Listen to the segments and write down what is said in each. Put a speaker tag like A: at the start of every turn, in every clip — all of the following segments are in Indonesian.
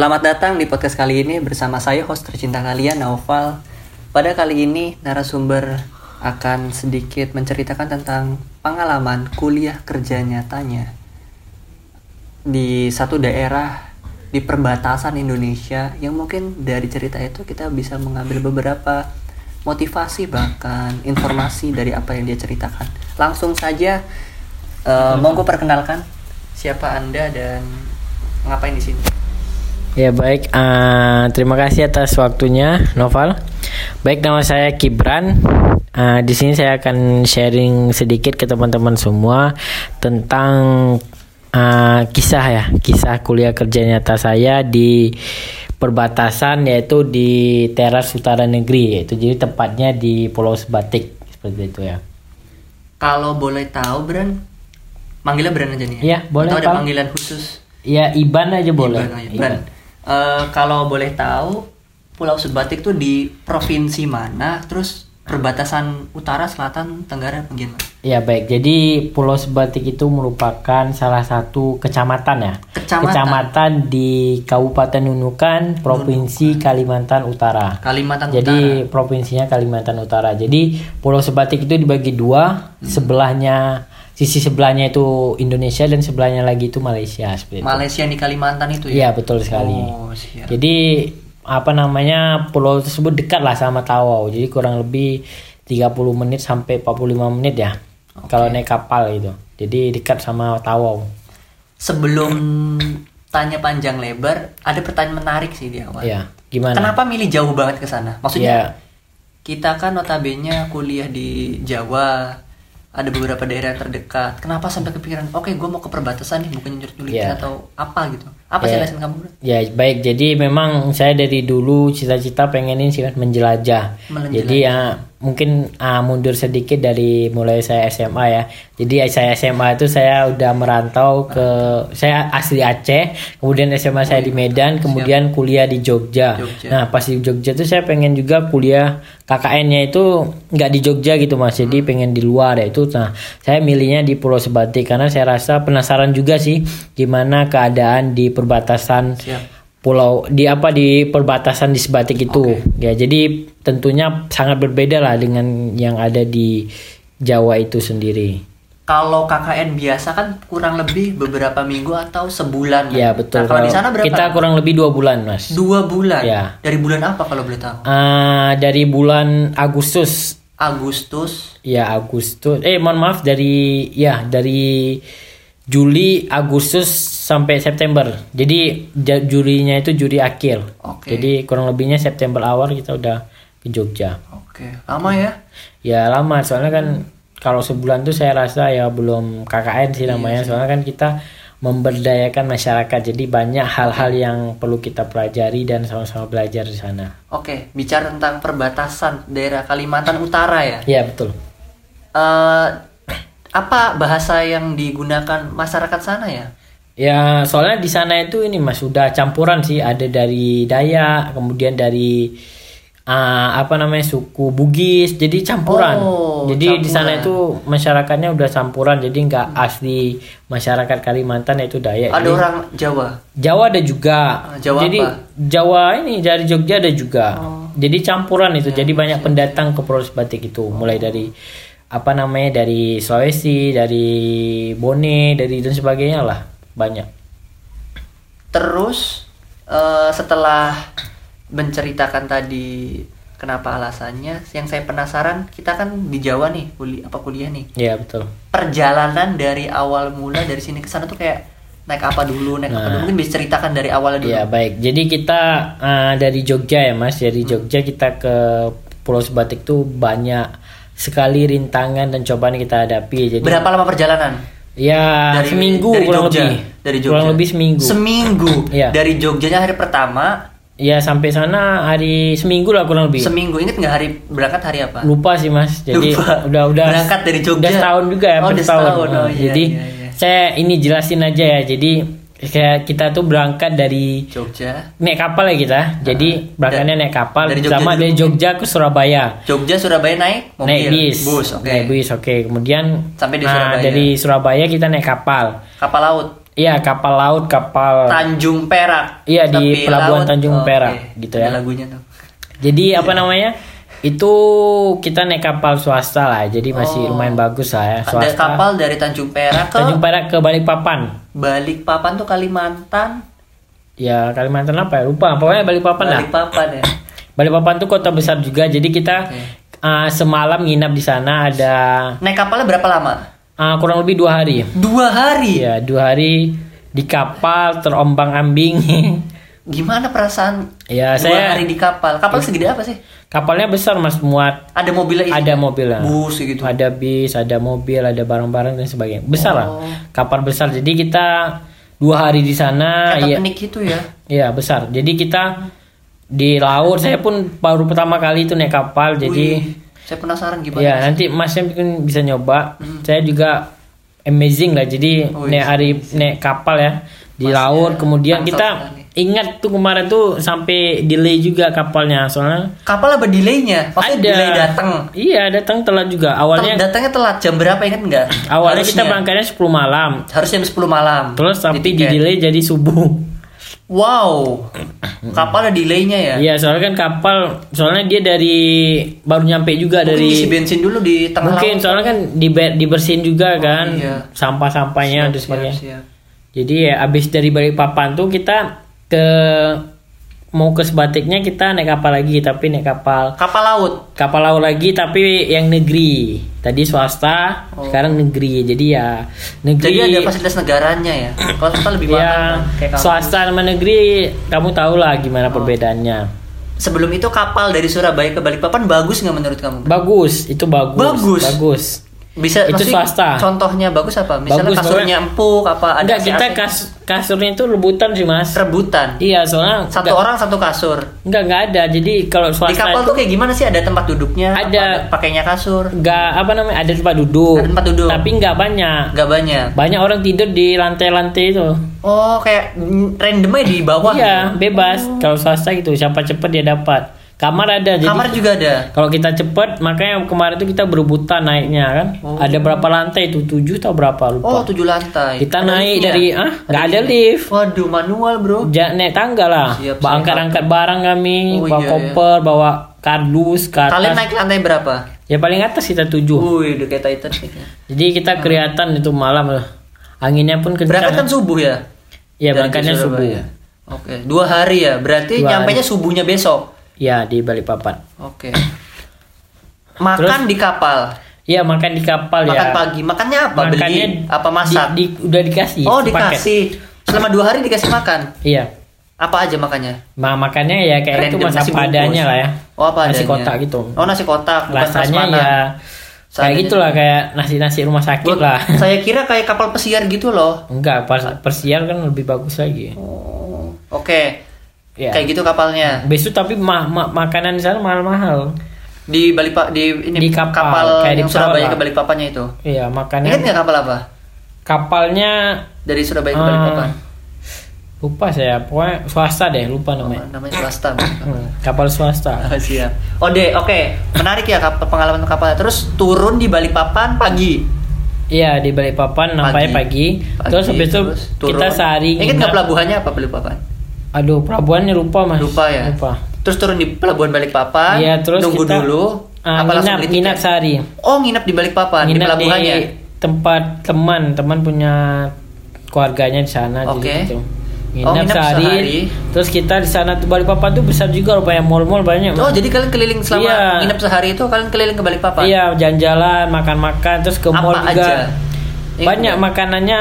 A: Selamat datang di podcast kali ini bersama saya host tercinta kalian Naufal. Pada kali ini narasumber akan sedikit menceritakan tentang pengalaman kuliah kerja nyatanya di satu daerah di perbatasan Indonesia yang mungkin dari cerita itu kita bisa mengambil beberapa motivasi bahkan informasi dari apa yang dia ceritakan. Langsung saja uh, monggo perkenalkan siapa Anda dan ngapain di sini.
B: Ya baik, uh, terima kasih atas waktunya, Noval. Baik, nama saya Kibran. Uh, di sini saya akan sharing sedikit ke teman-teman semua tentang uh, kisah ya, kisah kuliah kerja nyata saya di perbatasan yaitu di teras utara negeri, yaitu jadi tepatnya di Pulau Sebatik seperti itu ya.
A: Kalau boleh tahu, Bran, manggilnya Bran aja nih.
B: Ya, boleh.
A: Atau ada panggilan khusus?
B: Ya, Iban aja boleh.
A: Iban, aja. Iban uh, kalau boleh tahu Pulau Sebatik tuh di provinsi mana? Terus perbatasan utara, selatan, tenggara bagaimana?
B: Ya baik, jadi Pulau Sebatik itu merupakan salah satu kecamatan ya.
A: Kecamatan.
B: Kecamatan di Kabupaten Nunukan, Provinsi Nunukan. Kalimantan Utara.
A: Kalimantan
B: jadi, Utara. provinsinya Kalimantan Utara. Jadi Pulau Sebatik itu dibagi dua, hmm. sebelahnya sisi sebelahnya itu Indonesia dan sebelahnya lagi itu Malaysia seperti
A: Malaysia
B: itu.
A: di Kalimantan itu ya?
B: Iya betul sekali. Oh, siap. Jadi apa namanya pulau tersebut dekat lah sama Tawau. Jadi kurang lebih 30 menit sampai 45 menit ya. Okay. Kalau naik kapal itu. Jadi dekat sama Tawau.
A: Sebelum tanya panjang lebar, ada pertanyaan menarik sih di awal.
B: Iya. Gimana?
A: Kenapa milih jauh banget ke sana? Maksudnya ya. kita kan notabene kuliah di Jawa ada beberapa daerah yang terdekat. Kenapa sampai kepikiran, oke okay, gue mau ke perbatasan nih, bukan nyulikin yeah. atau apa gitu? Apa sih alasan kamu?
B: Ya baik, jadi memang saya dari dulu cita-cita pengenin sih menjelajah. menjelajah. Jadi ya mungkin uh, mundur sedikit dari mulai saya SMA ya. Jadi saya SMA itu saya udah merantau ke saya asli Aceh, kemudian SMA saya di Medan, kemudian kuliah di Jogja. Jogja. Nah pas di Jogja tuh saya pengen juga kuliah KKN-nya itu nggak di Jogja gitu mas, jadi hmm. pengen di luar ya itu. Nah saya milihnya di Pulau Sebatik karena saya rasa penasaran juga sih gimana keadaan di perbatasan. Siap. pulau di apa di perbatasan di sebatik itu. Okay. ya jadi tentunya sangat berbeda lah dengan yang ada di Jawa itu sendiri.
A: Kalau KKN biasa kan kurang lebih beberapa minggu atau sebulan
B: kan? ya betul. Nah, kalau di sana berapa? kita kurang lebih dua bulan mas.
A: Dua bulan?
B: Ya.
A: Dari bulan apa kalau boleh tahu?
B: Uh, dari bulan Agustus.
A: Agustus.
B: Ya Agustus. Eh mohon maaf dari ya dari Juli, Agustus sampai September. Jadi jurinya itu juri akhir. Okay. Jadi kurang lebihnya September awal kita udah ke Jogja.
A: Oke, okay. lama ya?
B: Ya lama, soalnya kan hmm. kalau sebulan tuh saya rasa ya belum KKN sih iya namanya. Iya, soalnya kan kita memberdayakan masyarakat. Jadi banyak hal-hal yang perlu kita pelajari dan sama-sama belajar di sana.
A: Oke, bicara tentang perbatasan daerah Kalimantan Utara ya?
B: Iya betul.
A: Uh, apa bahasa yang digunakan masyarakat sana ya?
B: Ya, soalnya di sana itu ini Mas sudah campuran sih, ada dari Dayak, kemudian dari uh, apa namanya suku Bugis, jadi campuran. Oh, jadi campuran. di sana itu masyarakatnya udah campuran, jadi nggak asli masyarakat Kalimantan itu Dayak.
A: Ada jadi, orang Jawa.
B: Jawa ada juga.
A: Ah, Jawa
B: jadi
A: apa?
B: Jawa ini dari Jogja ada juga. Oh. Jadi campuran itu, ya, jadi banyak ya. pendatang ke Pulau Batik itu, mulai dari apa namanya dari Sulawesi, dari Bone, dari dan sebagainya lah banyak.
A: Terus uh, setelah menceritakan tadi kenapa alasannya, yang saya penasaran kita kan di Jawa nih kuliah apa kuliah nih?
B: Iya betul.
A: Perjalanan dari awal mula dari sini ke sana tuh kayak naik apa dulu, naik nah, apa dulu mungkin bisa ceritakan dari awal dulu.
B: Iya baik. Jadi kita uh, dari Jogja ya mas, dari hmm. Jogja kita ke Pulau Sebatik tuh banyak sekali rintangan dan cobaan yang kita hadapi.
A: Jadi berapa lama perjalanan?
B: Ya dari, seminggu dari kurang Jogja. lebih.
A: Dari Jogja.
B: Kurang lebih seminggu.
A: Seminggu. ya. Dari Jogjanya hari pertama.
B: Ya sampai sana hari seminggu lah kurang lebih.
A: Seminggu inget nggak hari berangkat hari apa?
B: Lupa sih mas. Jadi Lupa. udah udah
A: berangkat dari Jogja.
B: Udah setahun juga ya.
A: Oh, setahun. Oh, iya,
B: Jadi iya, iya. saya ini jelasin aja ya. Jadi kayak kita tuh berangkat dari
A: Jogja
B: naik kapal ya kita jadi uh, berangkatnya naik kapal dari Jogja sama dari Jogja ke Surabaya
A: Jogja Surabaya naik
B: mobil naik bis
A: bus
B: okay. naik bis oke okay. kemudian
A: sampai di
B: nah,
A: Surabaya
B: dari Surabaya kita naik kapal
A: kapal laut
B: Iya kapal laut kapal.
A: Tanjung Perak.
B: Iya di pelabuhan
A: laut.
B: Tanjung
A: Oh,
B: Perak
A: oke.
B: gitu
A: Ada
B: ya.
A: lagunya tuh.
B: Jadi apa namanya? Itu kita naik kapal swasta lah. Jadi masih
A: Oh.
B: lumayan bagus lah ya
A: Ada
B: swasta.
A: kapal dari Tanjung Perak ke
B: Tanjung Perak ke Balikpapan.
A: Balikpapan tuh Kalimantan.
B: Ya Kalimantan apa ya? Lupa. Pokoknya Balikpapan lah.
A: Balikpapan ya.
B: Balikpapan tuh kota besar juga. Jadi kita
A: Oke.
B: uh, semalam nginap di sana ada
A: Naik kapalnya berapa lama?
B: uh, kurang lebih dua hari.
A: Dua hari.
B: Iya dua hari di kapal terombang ambing.
A: Gimana perasaan
B: ya
A: dua
B: saya
A: hari di kapal? Kapal segede apa sih?
B: kapalnya besar mas muat
A: Ada mobilnya isi?
B: ada mobilnya.
A: Bus gitu.
B: Ada bis, ada mobil, ada barang-barang dan sebagainya. Besar lah.
A: Oh.
B: Kapal besar. Jadi kita dua hari di sana. Iya,
A: Titanic gitu ya.
B: iya besar. Jadi kita di laut. Saya pun baru pertama kali itu naik kapal. Jadi
A: Wih, saya penasaran gimana.
B: ya nanti masnya mungkin bisa nyoba. Saya juga amazing lah. Jadi
A: Hmm. Oh,
B: naik hari naik kapal ya di
A: Masnya
B: laut. Kemudian
A: mantap
B: kita. Ingat tuh kemarin tuh sampai delay juga kapalnya. Soalnya
A: Kapal apa delaynya? Maksudnya
B: ada
A: delay datang.
B: Iya datang telat juga. Awalnya
A: Tel- Datangnya telat jam berapa ingat nggak?
B: Awalnya kita
A: Harusnya.
B: berangkatnya 10 malam.
A: Harusnya jam 10 malam.
B: Terus tapi
A: Di
B: delay jadi subuh.
A: Wow. Kapal ada delaynya ya?
B: Iya, soalnya kan kapal soalnya dia dari baru nyampe juga
A: Mungkin
B: dari
A: isi bensin dulu di tengah
B: mungkin
A: laut.
B: soalnya kan di dibersihin juga kan
A: iya.
B: sampah-sampahnya dan
A: Siap,
B: sebagainya. Jadi ya abis dari Balikpapan tuh kita ke mau ke sebatiknya kita naik kapal lagi tapi naik kapal
A: Kapal laut.
B: kapal laut lagi tapi yang negeri. Tadi swasta,
A: Oh.
B: sekarang negeri. Jadi ya negeri
A: Jadi ada fasilitas negaranya ya. Kalau swasta lebih mahal.
B: Ya,
A: kan? Kayak kampus.
B: swasta sama negeri kamu tahu lah gimana perbedaannya.
A: Sebelum itu kapal dari Surabaya ke Balikpapan bagus nggak menurut kamu?
B: Bagus, itu bagus.
A: Bagus?
B: Bagus.
A: Bisa
B: Itu swasta.
A: Contohnya bagus apa? Misalnya
B: Bagus,
A: kasurnya empuk apa ada
B: Enggak, kita kas kasurnya itu rebutan sih, Mas.
A: rebutan.
B: Iya, soalnya
A: Satu
B: enggak,
A: orang satu kasur.
B: enggak enggak ada. Jadi kalau
A: Di
B: swasta
A: kapal
B: itu
A: tuh kayak gimana sih? Ada tempat duduknya?
B: Ada.
A: Apa pakainya kasur?
B: enggak apa namanya? Ada tempat duduk.
A: Ada tempat duduk.
B: Tapi enggak banyak.
A: Gak banyak.
B: Banyak orang tidur di lantai-lantai itu.
A: Oh, kayak random aja di bawah.
B: iya,
A: gitu.
B: bebas. Kalau swasta gitu, siapa cepat dia dapat. Kamar ada. Jadi
A: Kamar juga ada.
B: Kalau kita cepet, makanya kemarin itu kita berebutan naiknya kan.
A: Oh.
B: Ada berapa lantai itu? Tujuh atau berapa
A: Oh,
B: lupa.
A: tujuh lantai.
B: kita
A: Ada
B: naik dari ah nggak ada lift.
A: Waduh, manual bro.
B: Ja, naik tangga lah.
A: Siap,
B: angkat-angkat barang kami,
A: Oh,
B: bawa
A: iya,
B: koper, bawa kardus atas.
A: Kalian naik lantai berapa?
B: Ya paling atas kita tujuh.
A: Wih, udah kayak Titanic. ya.
B: Jadi kita kelihatan itu malam loh. Anginnya pun kencang.
A: Berangkat kan subuh ya?
B: Iya,
A: Dari
B: berangkatnya subuh.
A: Surabaya. Oke, dua hari ya. Berarti
B: Dua
A: nyampainya subuhnya besok.
B: Ya di Balikpapan.
A: Oke. Makan di kapal.
B: Iya makan di kapal
A: Makan
B: ya.
A: pagi. Makannya apa?
B: Makannya
A: Beli? Apa masak?
B: Di, di- udah dikasih.
A: oh,
B: sepaket.
A: dikasih. Selama dua hari dikasih makan.
B: Iya.
A: Apa aja makannya?
B: Ma makannya ya kayak itu
A: Random,
B: mas
A: nasi
B: apa
A: bungkus.
B: adanya lah ya.
A: Oh, apa
B: nasi
A: adanya?
B: kotak gitu.
A: Oh, nasi kotak. bukan
B: Rasanya ya kayak
A: Seadanya.
B: gitulah kayak nasi-nasi rumah sakit
A: Gua-
B: lah.
A: Saya kira kayak kapal pesiar gitu loh.
B: Enggak, pas persiar kan lebih bagus lagi.
A: Oh, Oke.
B: Ya.
A: Kayak gitu kapalnya.
B: Besok tapi ma- ma- makanan di sana mahal-mahal.
A: Di Balikpapan di ini
B: Di kapal, kayak di
A: Surabaya ke Balikpapannya itu.
B: Iya,
A: Ingat
B: makannya
A: nggak kapal apa?
B: kapalnya
A: Dari Surabaya ke Balikpapan.
B: lupa saya, pokoknya swasta deh, lupa
A: Oh,
B: namanya.
A: namanya swasta.
B: Hmm, kapal swasta.
A: Ah, siap. Oh deh, oke. Menarik ya kap- pengalaman kapal. Terus turun di Balikpapan pagi.
B: Iya, di Balikpapan nampaknya pagi.
A: Pagi,
B: Terus habis itu
A: turun.
B: kita sehari
A: Ingat nggak pelabuhannya apa Balikpapan?
B: Aduh, pelabuhannya lupa, Mas.
A: Lupa ya?
B: Lupa.
A: Terus turun di pelabuhan Balikpapan.
B: Iya, terus
A: nunggu
B: kita
A: dulu.
B: ah,
A: apa
B: nginap, nginap sehari.
A: Oh, nginap di Balikpapan
B: nginap di,
A: pelabuhannya.
B: tempat teman teman punya keluarganya di sana
A: Oke.
B: jadi gitu
A: Oh,
B: nginap,
A: nginap
B: sehari,
A: sehari.
B: terus kita di sana tuh Balikpapan tuh besar juga rupanya mall-mall banyak
A: Oh,
B: Mas.
A: jadi kalian keliling selama
B: Iya.
A: nginap sehari itu kalian keliling ke Balikpapan?
B: iya jalan-jalan makan-makan terus ke mall juga
A: aja?
B: Banyak makanannya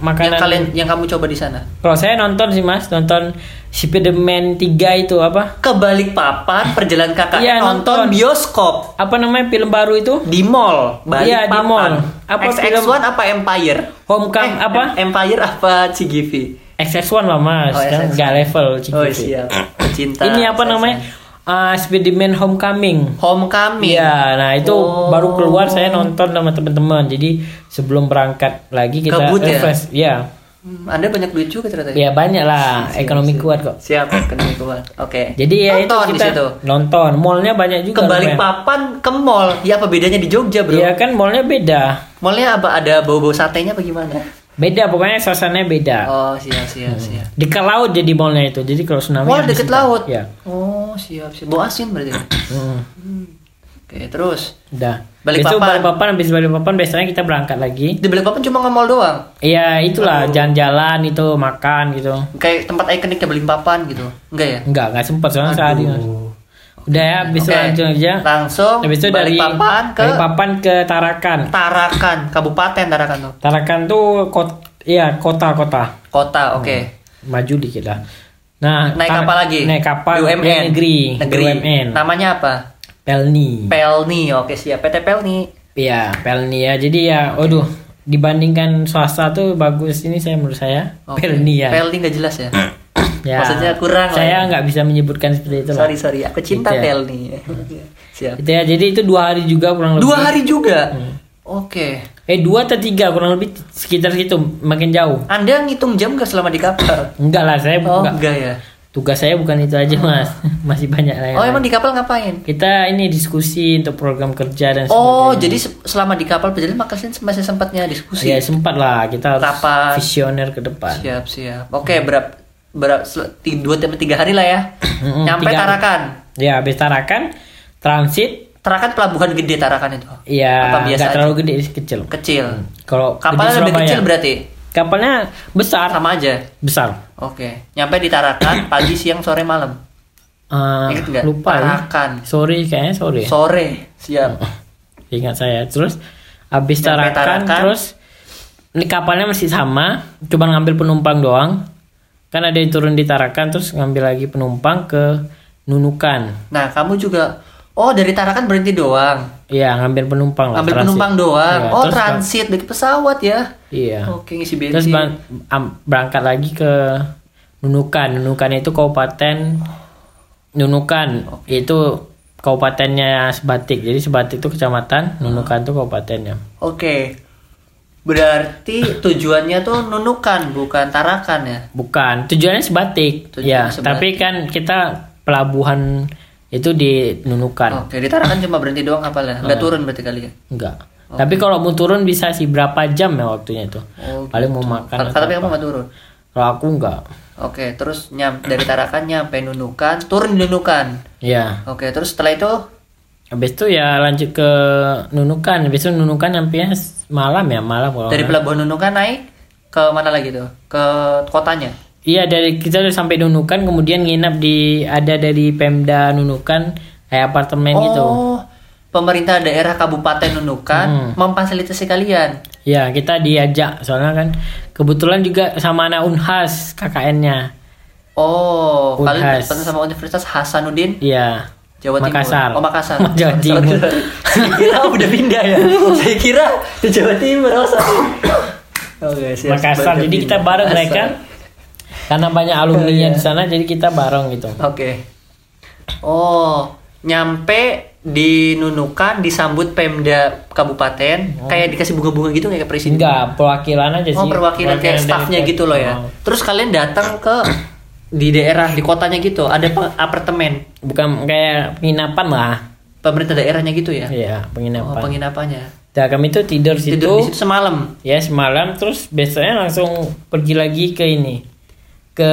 A: Yang
B: makanan
A: kalian yang kamu coba di sana?
B: kalau saya nonton sih mas nonton Spiderman 3 itu apa
A: Ke Balikpapan perjalanan kakak
B: Iya,
A: nonton,
B: nonton.
A: bioskop
B: apa namanya film baru itu
A: di mall Balikpapan.
B: Iya, di mall. Apa
A: XX1
B: film?
A: apa Empire?
B: Homecoming
A: Eh,
B: apa
A: Empire apa CGV?
B: XX1 lah mas
A: Oh,
B: kan
A: XX1.
B: nggak level
A: Oh,
B: CGV.
A: siap. Cinta.
B: ini apa namanya Ah, Spiderman Homecoming
A: Homecoming.
B: Iya, nah itu
A: Oh.
B: baru keluar saya nonton sama teman-teman. Jadi sebelum berangkat lagi kita
A: Kebut ya?
B: refresh. Iya.
A: Hmm, Anda banyak duit juga ternyata.
B: Ya banyak lah, ekonomi kuat kok.
A: Siap, ekonomi kuat. Oke.
B: Jadi ya
A: Nonton
B: itu
A: di
B: kita
A: situ.
B: nonton. Mallnya banyak juga.
A: Ke
B: rupanya.
A: Balikpapan ke mall. Ya apa bedanya di Jogja, Bro?
B: Iya kan mallnya beda.
A: Mallnya apa ada bau-bau satenya apa gimana?
B: Beda pokoknya suasananya beda.
A: Oh, siap, siap, siap.
B: Dekat laut jadi mallnya itu. Jadi kalau tsunami
A: Wah, deket
B: itu.
A: laut.
B: Ya.
A: Oh, siap, siap. Bau asin berarti.
B: Hmm.
A: Oke, terus
B: Udah.
A: Balikpapan.
B: Besok Balikpapan habis Balikpapan biasanya kita berangkat lagi.
A: di Balikpapan cuma nge-mall doang.
B: Iya, itulah jalan-jalan itu makan gitu.
A: Kayak tempat ikoniknya Balikpapan gitu. Enggak ya?
B: Enggak, enggak sempat soalnya sehari. Mas. Udah ya, habis
A: Oke.
B: langsung aja.
A: Langsung
B: Habis itu dari
A: Balikpapan ke
B: Balikpapan ke Tarakan.
A: Tarakan, kabupaten Tarakan tuh.
B: Tarakan tuh kota, iya kota-kota.
A: Kota, oke.
B: Maju dikit lah. Nah,
A: Naik kapal lagi.
B: Naik kapal dari negeri.
A: Negeri.
B: BUMN.
A: Namanya apa?
B: Pelni.
A: Pelni. Oke, siap. PT Pelni.
B: Iya, Pelni ya. Jadi ya, waduh, dibandingkan swasta tuh bagus ini saya menurut saya.
A: Oke.
B: Pelni ya.
A: Pelni nggak jelas ya.
B: ya.
A: Maksudnya kurang
B: Saya
A: ya.
B: nggak bisa menyebutkan seperti itu lah.
A: sorry, sorry. Aku cinta
B: Gitu ya.
A: Pelni. siap.
B: Itu ya. Jadi itu dua hari juga kurang lebih.
A: Dua hari juga.
B: Hmm.
A: Oke.
B: Eh dua atau tiga kurang lebih sekitar situ makin jauh.
A: Anda ngitung jam nggak selama di kapal?
B: Enggak lah saya
A: Oh,
B: enggak.
A: enggak ya.
B: Tugas saya bukan itu aja mas. Masih banyak lain.
A: Oh, emang di kapal ngapain?
B: Kita ini diskusi untuk program kerja dan
A: Oh,
B: sebagainya.
A: jadi se- selama di kapal perjalanan makasih masih sempatnya diskusi.
B: Ya sempat lah kita harus
A: Rapat.
B: visioner ke depan.
A: Siap, siap. Oke, berapa berapa dua sampai tiga hari lah ya. Nyampe
B: tiga.
A: Tarakan.
B: Ya habis Tarakan transit
A: Tarakan pelabuhan gede Tarakan itu.
B: ya
A: Apa biasa
B: nggak
A: aja?
B: terlalu gede kecil.
A: Kecil.
B: Kalau
A: Kapalnya lebih kecil berarti.
B: Kapalnya besar,
A: Sama aja.
B: besar.
A: Oke. Nyampe di Tarakan pagi, siang, sore, malam.
B: Eh,
A: Ingat nggak?
B: lupa ya.
A: Tarakan.
B: Sore kayaknya sore.
A: Sore. Siap.
B: Ingat saya. Terus habis Tarakan,
A: Tarakan.
B: terus ini kapalnya masih sama, cuma ngambil penumpang doang. Kan ada yang turun di Tarakan terus ngambil lagi penumpang ke Nunukan.
A: Nah, kamu juga Oh, dari Tarakan berhenti doang.
B: Iya, ngambil penumpang lah.
A: Ambil
B: transit.
A: penumpang doang.
B: Iya,
A: oh,
B: terus
A: transit dari pesawat ya.
B: Iya.
A: Oke, ngisi bensin.
B: Terus ban- am- berangkat lagi ke Nunukan. Nunukan itu kabupaten Nunukan. Itu kabupatennya Sebatik. Jadi Sebatik itu kecamatan, Nunukan itu kabupatennya.
A: Oke. Berarti tujuannya tuh Nunukan, bukan Tarakan ya?
B: Bukan, tujuannya Sebatik.
A: Tujuannya
B: ya,
A: Sebatik.
B: tapi kan kita pelabuhan itu di Nunukan.
A: Oke, di Tarakan cuma berhenti doang kapalnya. Nggak
B: Ah.
A: turun berarti kali ya?
B: Enggak. Tapi kalau mau turun bisa sih berapa jam ya waktunya itu.
A: Oh,
B: Paling mau makan. Atau
A: tapi kamu nggak turun.
B: Kalau aku enggak.
A: Oke, terus nyam dari Tarakan nyampe Nunukan, turun di Nunukan.
B: Ya.
A: Oke, terus setelah itu
B: Habis itu ya lanjut ke Nunukan. Habis itu Nunukan nyampe malam ya, malam kalau
A: dari pelabuhan Nunukan naik ke mana lagi tuh? Ke kotanya.
B: Iya dari kita udah sampai Nunukan kemudian nginap di ada dari Pemda Nunukan kayak apartemen gitu.
A: Oh, pemerintah daerah Kabupaten Nunukan
B: Hmm.
A: memfasilitasi kalian.
B: Ya kita diajak soalnya kan kebetulan juga sama anak Unhas KKN-nya.
A: Oh, kalian
B: Unhas.
A: bertemu sama Universitas Hasanuddin
B: Iya.
A: Jawa Timur.
B: Makassar.
A: Oh, Makassar.
B: Jawa Timur.
A: Saya kira udah pindah ya. Saya kira di Jawa Timur. Oh, sorry. Oke, siap.
B: Makassar.
A: Baru
B: Jadi kita bareng
A: Makassar.
B: mereka. Karena banyak alumni
A: Iya.
B: di sana jadi kita bareng gitu.
A: Oke. Oh, nyampe di Nunukan disambut Pemda Kabupaten kayak dikasih bunga-bunga gitu kayak presiden.
B: Enggak, perwakilan aja sih.
A: Oh, perwakilan kayak
B: dari-
A: staffnya gitu loh ya.
B: Oh.
A: Terus kalian datang ke di daerah di kotanya gitu, ada apartemen
B: Bukan kayak penginapan lah.
A: pemerintah daerahnya gitu ya.
B: Iya,
A: Oh,
B: penginapan.
A: penginapannya.
B: Nah, kami tuh tidur situ.
A: Tidur di situ semalam.
B: Ya semalam terus besoknya langsung pergi lagi ke ini ke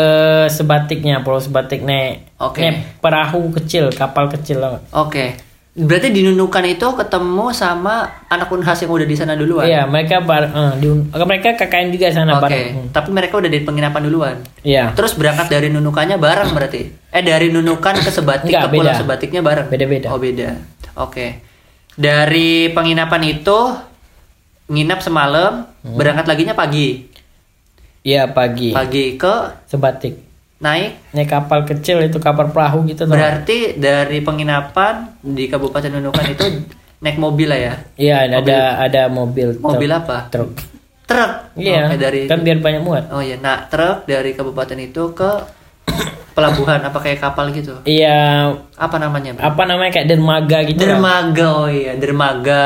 B: sebatiknya pulau sebatik naik
A: Oke.
B: naik perahu kecil kapal kecil.
A: Oke. Berarti di Nunukan itu ketemu sama anak Unhas yang udah di sana duluan.
B: Iya mereka bar eh, di, mereka KKN juga sana
A: Oke.
B: bareng. Hmm.
A: Tapi mereka udah di penginapan duluan.
B: Iya
A: Terus berangkat dari Nunukannya bareng berarti? Eh dari Nunukan ke Sebatik
B: Enggak,
A: ke Pulau
B: beda.
A: Sebatiknya bareng?
B: Beda-beda.
A: Oh beda. Oke. Dari penginapan itu nginap semalam,
B: Hmm.
A: berangkat laginya pagi.
B: iya pagi
A: Pagi ke
B: sebatik
A: naik.
B: naik kapal kecil itu kapal perahu gitu tau.
A: Berarti dari penginapan di Kabupaten Nunukan itu naik mobil lah ya?
B: Iya ada ada mobil truk.
A: Mobil apa?
B: truk.
A: Truk.
B: Iya
A: Oke, dari
B: kan biar banyak muat.
A: Oh iya, nah truk dari kabupaten itu ke pelabuhan apa kayak kapal gitu?
B: Iya
A: Apa namanya? Bro?
B: apa namanya kayak dermaga gitu. lah.
A: Dermaga, oh iya, dermaga.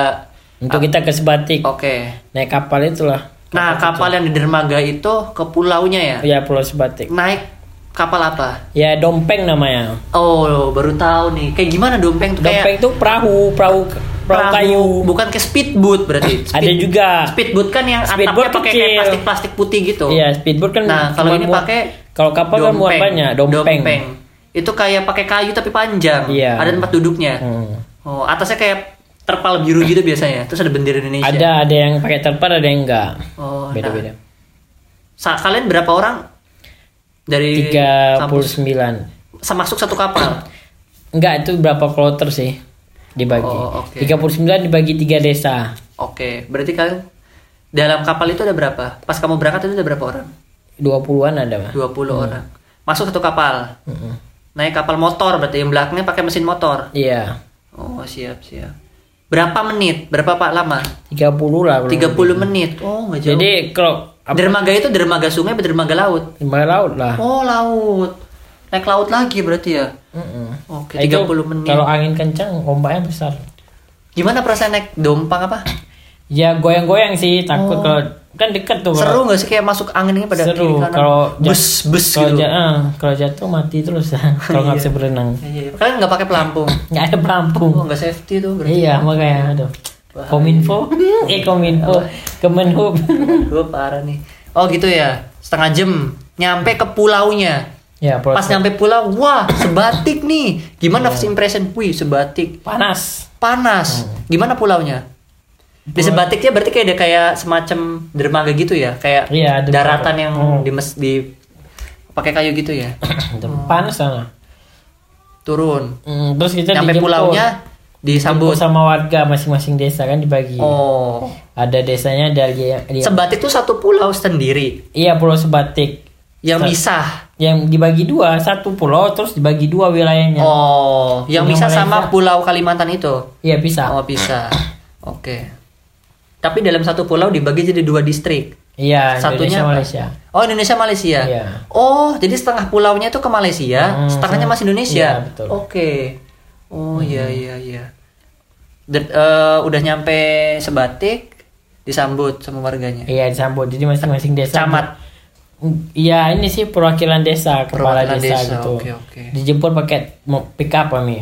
B: Untuk kita ke sebatik
A: Oke.
B: naik kapal itulah.
A: Nah, kapal yang di dermaga itu ke pulaunya ya?
B: Ya pulau sebatik.
A: Naik kapal apa?
B: Ya dompeng namanya.
A: Oh, baru tahu nih. Kayak gimana dompeng tuh?
B: Dompeng
A: Kayak
B: itu perahu, perahu perahu kayu.
A: Bukan ke speedboat berarti. Speed-
B: Ada juga.
A: Speedboat kan yang
B: Speedboat
A: atapnya pakai
B: kecil.
A: kayak plastik-plastik putih gitu.
B: Iya, speedboat kan.
A: Nah, kalau ini pakai
B: Kalau kapal kan muat banyak, dompeng.
A: Itu kayak pakai kayu tapi panjang.
B: Iya.
A: Ada tempat duduknya.
B: Hmm.
A: Oh, atasnya kayak terpal biru gitu biasanya. Terus ada bendera Indonesia.
B: Ada ada yang pakai terpal, ada yang enggak.
A: Oh,
B: Beda-beda.
A: nah. Sa- kalian berapa orang dari kampus?
B: 39.
A: Sama masuk satu kapal.
B: Enggak, itu berapa kloter sih dibagi.
A: Oh, oke.
B: 39 dibagi 3 desa.
A: Oke, berarti kalian dalam kapal itu ada berapa? Pas kamu berangkat itu ada berapa orang?
B: 20-an ada, Mas.
A: 20 orang. Masuk satu kapal.
B: Mm-mm.
A: Naik kapal motor berarti yang belakangnya pakai mesin motor.
B: Iya.
A: Oh, siap, siap. Berapa menit? Berapa Pak lama?
B: 30 lah. kurang
A: 30
B: lebih.
A: menit. Oh, nggak jauh.
B: Jadi kalau apa
A: dermaga itu dermaga sungai atau dermaga laut?
B: Lima laut lah.
A: Oh, laut. Naik laut lagi berarti ya? Oke,
B: itu
A: 30 menit.
B: Kalau angin kencang, ombaknya besar.
A: Gimana perasaan naik dompang apa?
B: Ya goyang-goyang sih, takut
A: Oh.
B: kalau kan deket tuh. kalau-
A: Seru nggak sih kayak masuk angin ini pada
B: Seru.
A: kiri kanan?
B: Kalau
A: bus bus
B: kalau
A: gitu.
B: ja- ah, kalau jatuh mati terus kalau nggak
A: Iya.
B: bisa berenang.
A: Iya, iya. Kalian nggak pakai pelampung?
B: Nggak ada pelampung.
A: Oh, nggak safety tuh berarti.
B: Iya makanya aduh.
A: Bahaya.
B: Kominfo, eh Kominfo, Kemenhub.
A: Gue parah nih. Oh gitu ya, setengah jam nyampe ke pulaunya.
B: ya
A: Pas nyampe pulau, wah sebatik nih. Gimana
B: Iya.
A: first impression? Wih sebatik,
B: panas.
A: panas. Gimana pulaunya? Di sebatiknya berarti kayak ada kayak semacam dermaga gitu ya, kayak
B: Iya,
A: daratan yang
B: Hmm.
A: di mes di pakai kayu gitu ya.
B: panas sana.
A: Turun.
B: Hmm, terus kita
A: nyampe
B: dijemput.
A: pulaunya disambut.
B: sama warga masing-masing desa kan dibagi.
A: Oh.
B: Ada desanya dari dia,
A: Sebatik tuh satu pulau sendiri
B: Iya Pulau Sebatik.
A: yang
B: Sa-
A: bisa.
B: Yang dibagi dua, satu pulau terus dibagi dua wilayahnya.
A: Oh, yang bisa sama Pulau Kalimantan itu.
B: Iya bisa.
A: Oh, bisa. Oke. Tapi dalam satu pulau dibagi jadi dua distrik.
B: Iya,
A: Satunya
B: Indonesia? Malaysia.
A: Oh, Indonesia Malaysia.
B: Iya.
A: Oh, jadi setengah pulaunya itu ke Malaysia,
B: Hmm,
A: setengahnya
B: setengah-
A: masih Indonesia.
B: Iya, betul.
A: Oke. Oh, iya iya iya. Dan, eh, udah nyampe Sebatik disambut sama warganya.
B: Iya disambut. Jadi masing-masing desa.
A: Camat.
B: Iya ini sih perwakilan desa, kepala
A: Perwakilan
B: desa,
A: desa,
B: gitu.
A: oke, oke.
B: Dijemput pakai pick up kami.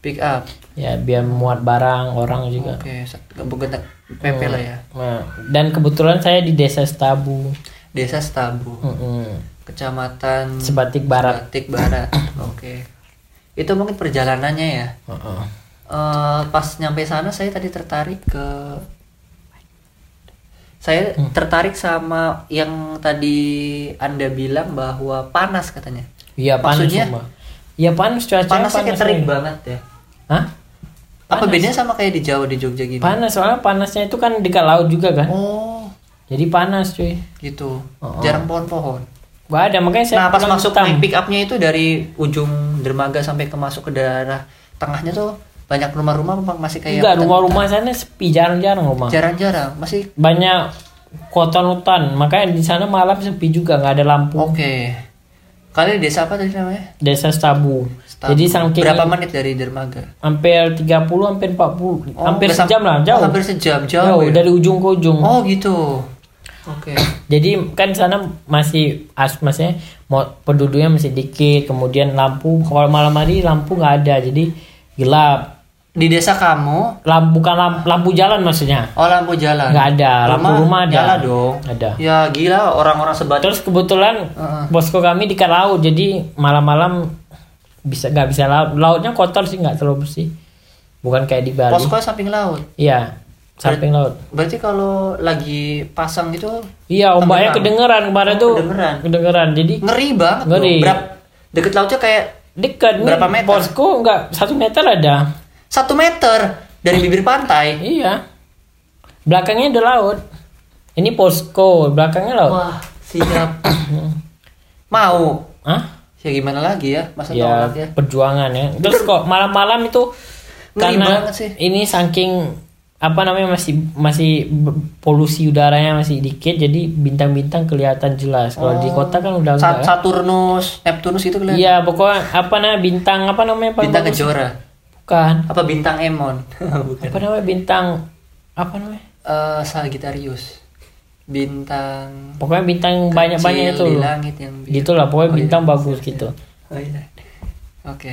A: Pick up.
B: Ya biar muat barang orang juga.
A: Oke, sat- bukan PP lah ya.
B: Nah, dan kebetulan saya di desa Stabu,
A: Desa Stabu,
B: Mm-mm.
A: Kecamatan
B: Sebatik Barat.
A: Sebatik Barat. Oke. Itu mungkin perjalanannya ya.
B: Heeh.
A: Eh, pas nyampe sana saya tadi tertarik ke saya
B: Hmm.
A: tertarik sama yang tadi anda bilang bahwa panas katanya
B: Iya panas
A: Maksudnya?
B: semua. Iya panas cuaca
A: panasnya kayak terik banget ya
B: Hah?
A: apa
B: Panas.
A: bedanya sama kayak di Jawa di Jogja gini
B: Panas soalnya panasnya itu kan dekat laut juga kan.
A: oh
B: Jadi panas cuy.
A: gitu
B: Oh.
A: jarang pohon-pohon
B: Gak ada makanya saya
A: nah pas masuk
B: hitam.
A: naik pick upnya itu dari ujung dermaga sampai ke masuk ke daerah tengahnya tuh banyak rumah-rumah masih kayak
B: Enggak, rumah-rumah sana sepi jarang-jarang rumah.
A: jarang-jarang masih
B: Banyak kota hutan, makanya di sana malam sepi juga, nggak ada lampu.
A: oke kalian di desa apa tadi namanya
B: Desa Stabu.
A: Stabu.
B: Jadi saking
A: berapa menit dari dermaga
B: hampir 30 hampir 40
A: Oh,
B: hampir sejam lah jauh
A: hampir sejam jauh,
B: jauh
A: ya?
B: dari ujung ke ujung
A: oh gitu oke.
B: Jadi kan sana masih as maksudnya mau penduduknya masih dikit kemudian lampu kalau malam hari lampu nggak ada jadi gelap.
A: Di desa kamu?
B: Lampu bukan lampu, lampu jalan maksudnya?
A: Oh lampu jalan.
B: Nggak ada lampu rumah ada.
A: nyala dong.
B: Ada.
A: Ya gila orang-orang sebat
B: terus kebetulan
A: Heeh.
B: posko kami di laut jadi malam-malam bisa nggak bisa laut. Lautnya kotor sih nggak terlalu bersih. Bukan kayak di Bali.
A: Posko samping laut?
B: Iya samping laut
A: berarti kalau lagi pasang gitu
B: Iya, ombaknya kedengeran kemarin
A: Oh,
B: tuh.
A: kedengeran.
B: Kedengeran. Jadi
A: ngeri banget
B: Ngeri.
A: dong. Berapa deket lautnya kayak
B: dekat nih.
A: Berapa meter?
B: Posko enggak satu meter ada.
A: satu meter dari bibir pantai
B: Iya. Belakangnya ada laut. Ini posko, belakangnya laut.
A: wah siap mau
B: Hah?
A: ya gimana lagi ya masa
B: Ya,
A: ya
B: perjuangan ya. Terus kok malam-malam itu
A: Ngeri
B: karena
A: banget sih.
B: ini saking apa namanya masih masih polusi udaranya masih dikit jadi bintang-bintang kelihatan jelas. Kalau di kota kan udah
A: Sa-
B: enggak.
A: Saturnus Neptunus itu kelihatan
B: Iya, pokoknya apa namanya bintang apa namanya paling
A: bintang
B: bagus?
A: kejora
B: Bukan.
A: apa bintang Emon bukan
B: Apa namanya bintang apa namanya?
A: Eh, Sagittarius bintang
B: Pokoknya bintang banyak-banyak itu.
A: di langit yang biru.
B: Gitu lah, pokoknya
A: Oh, iya.
B: bintang bagus gitu.
A: oh iya oke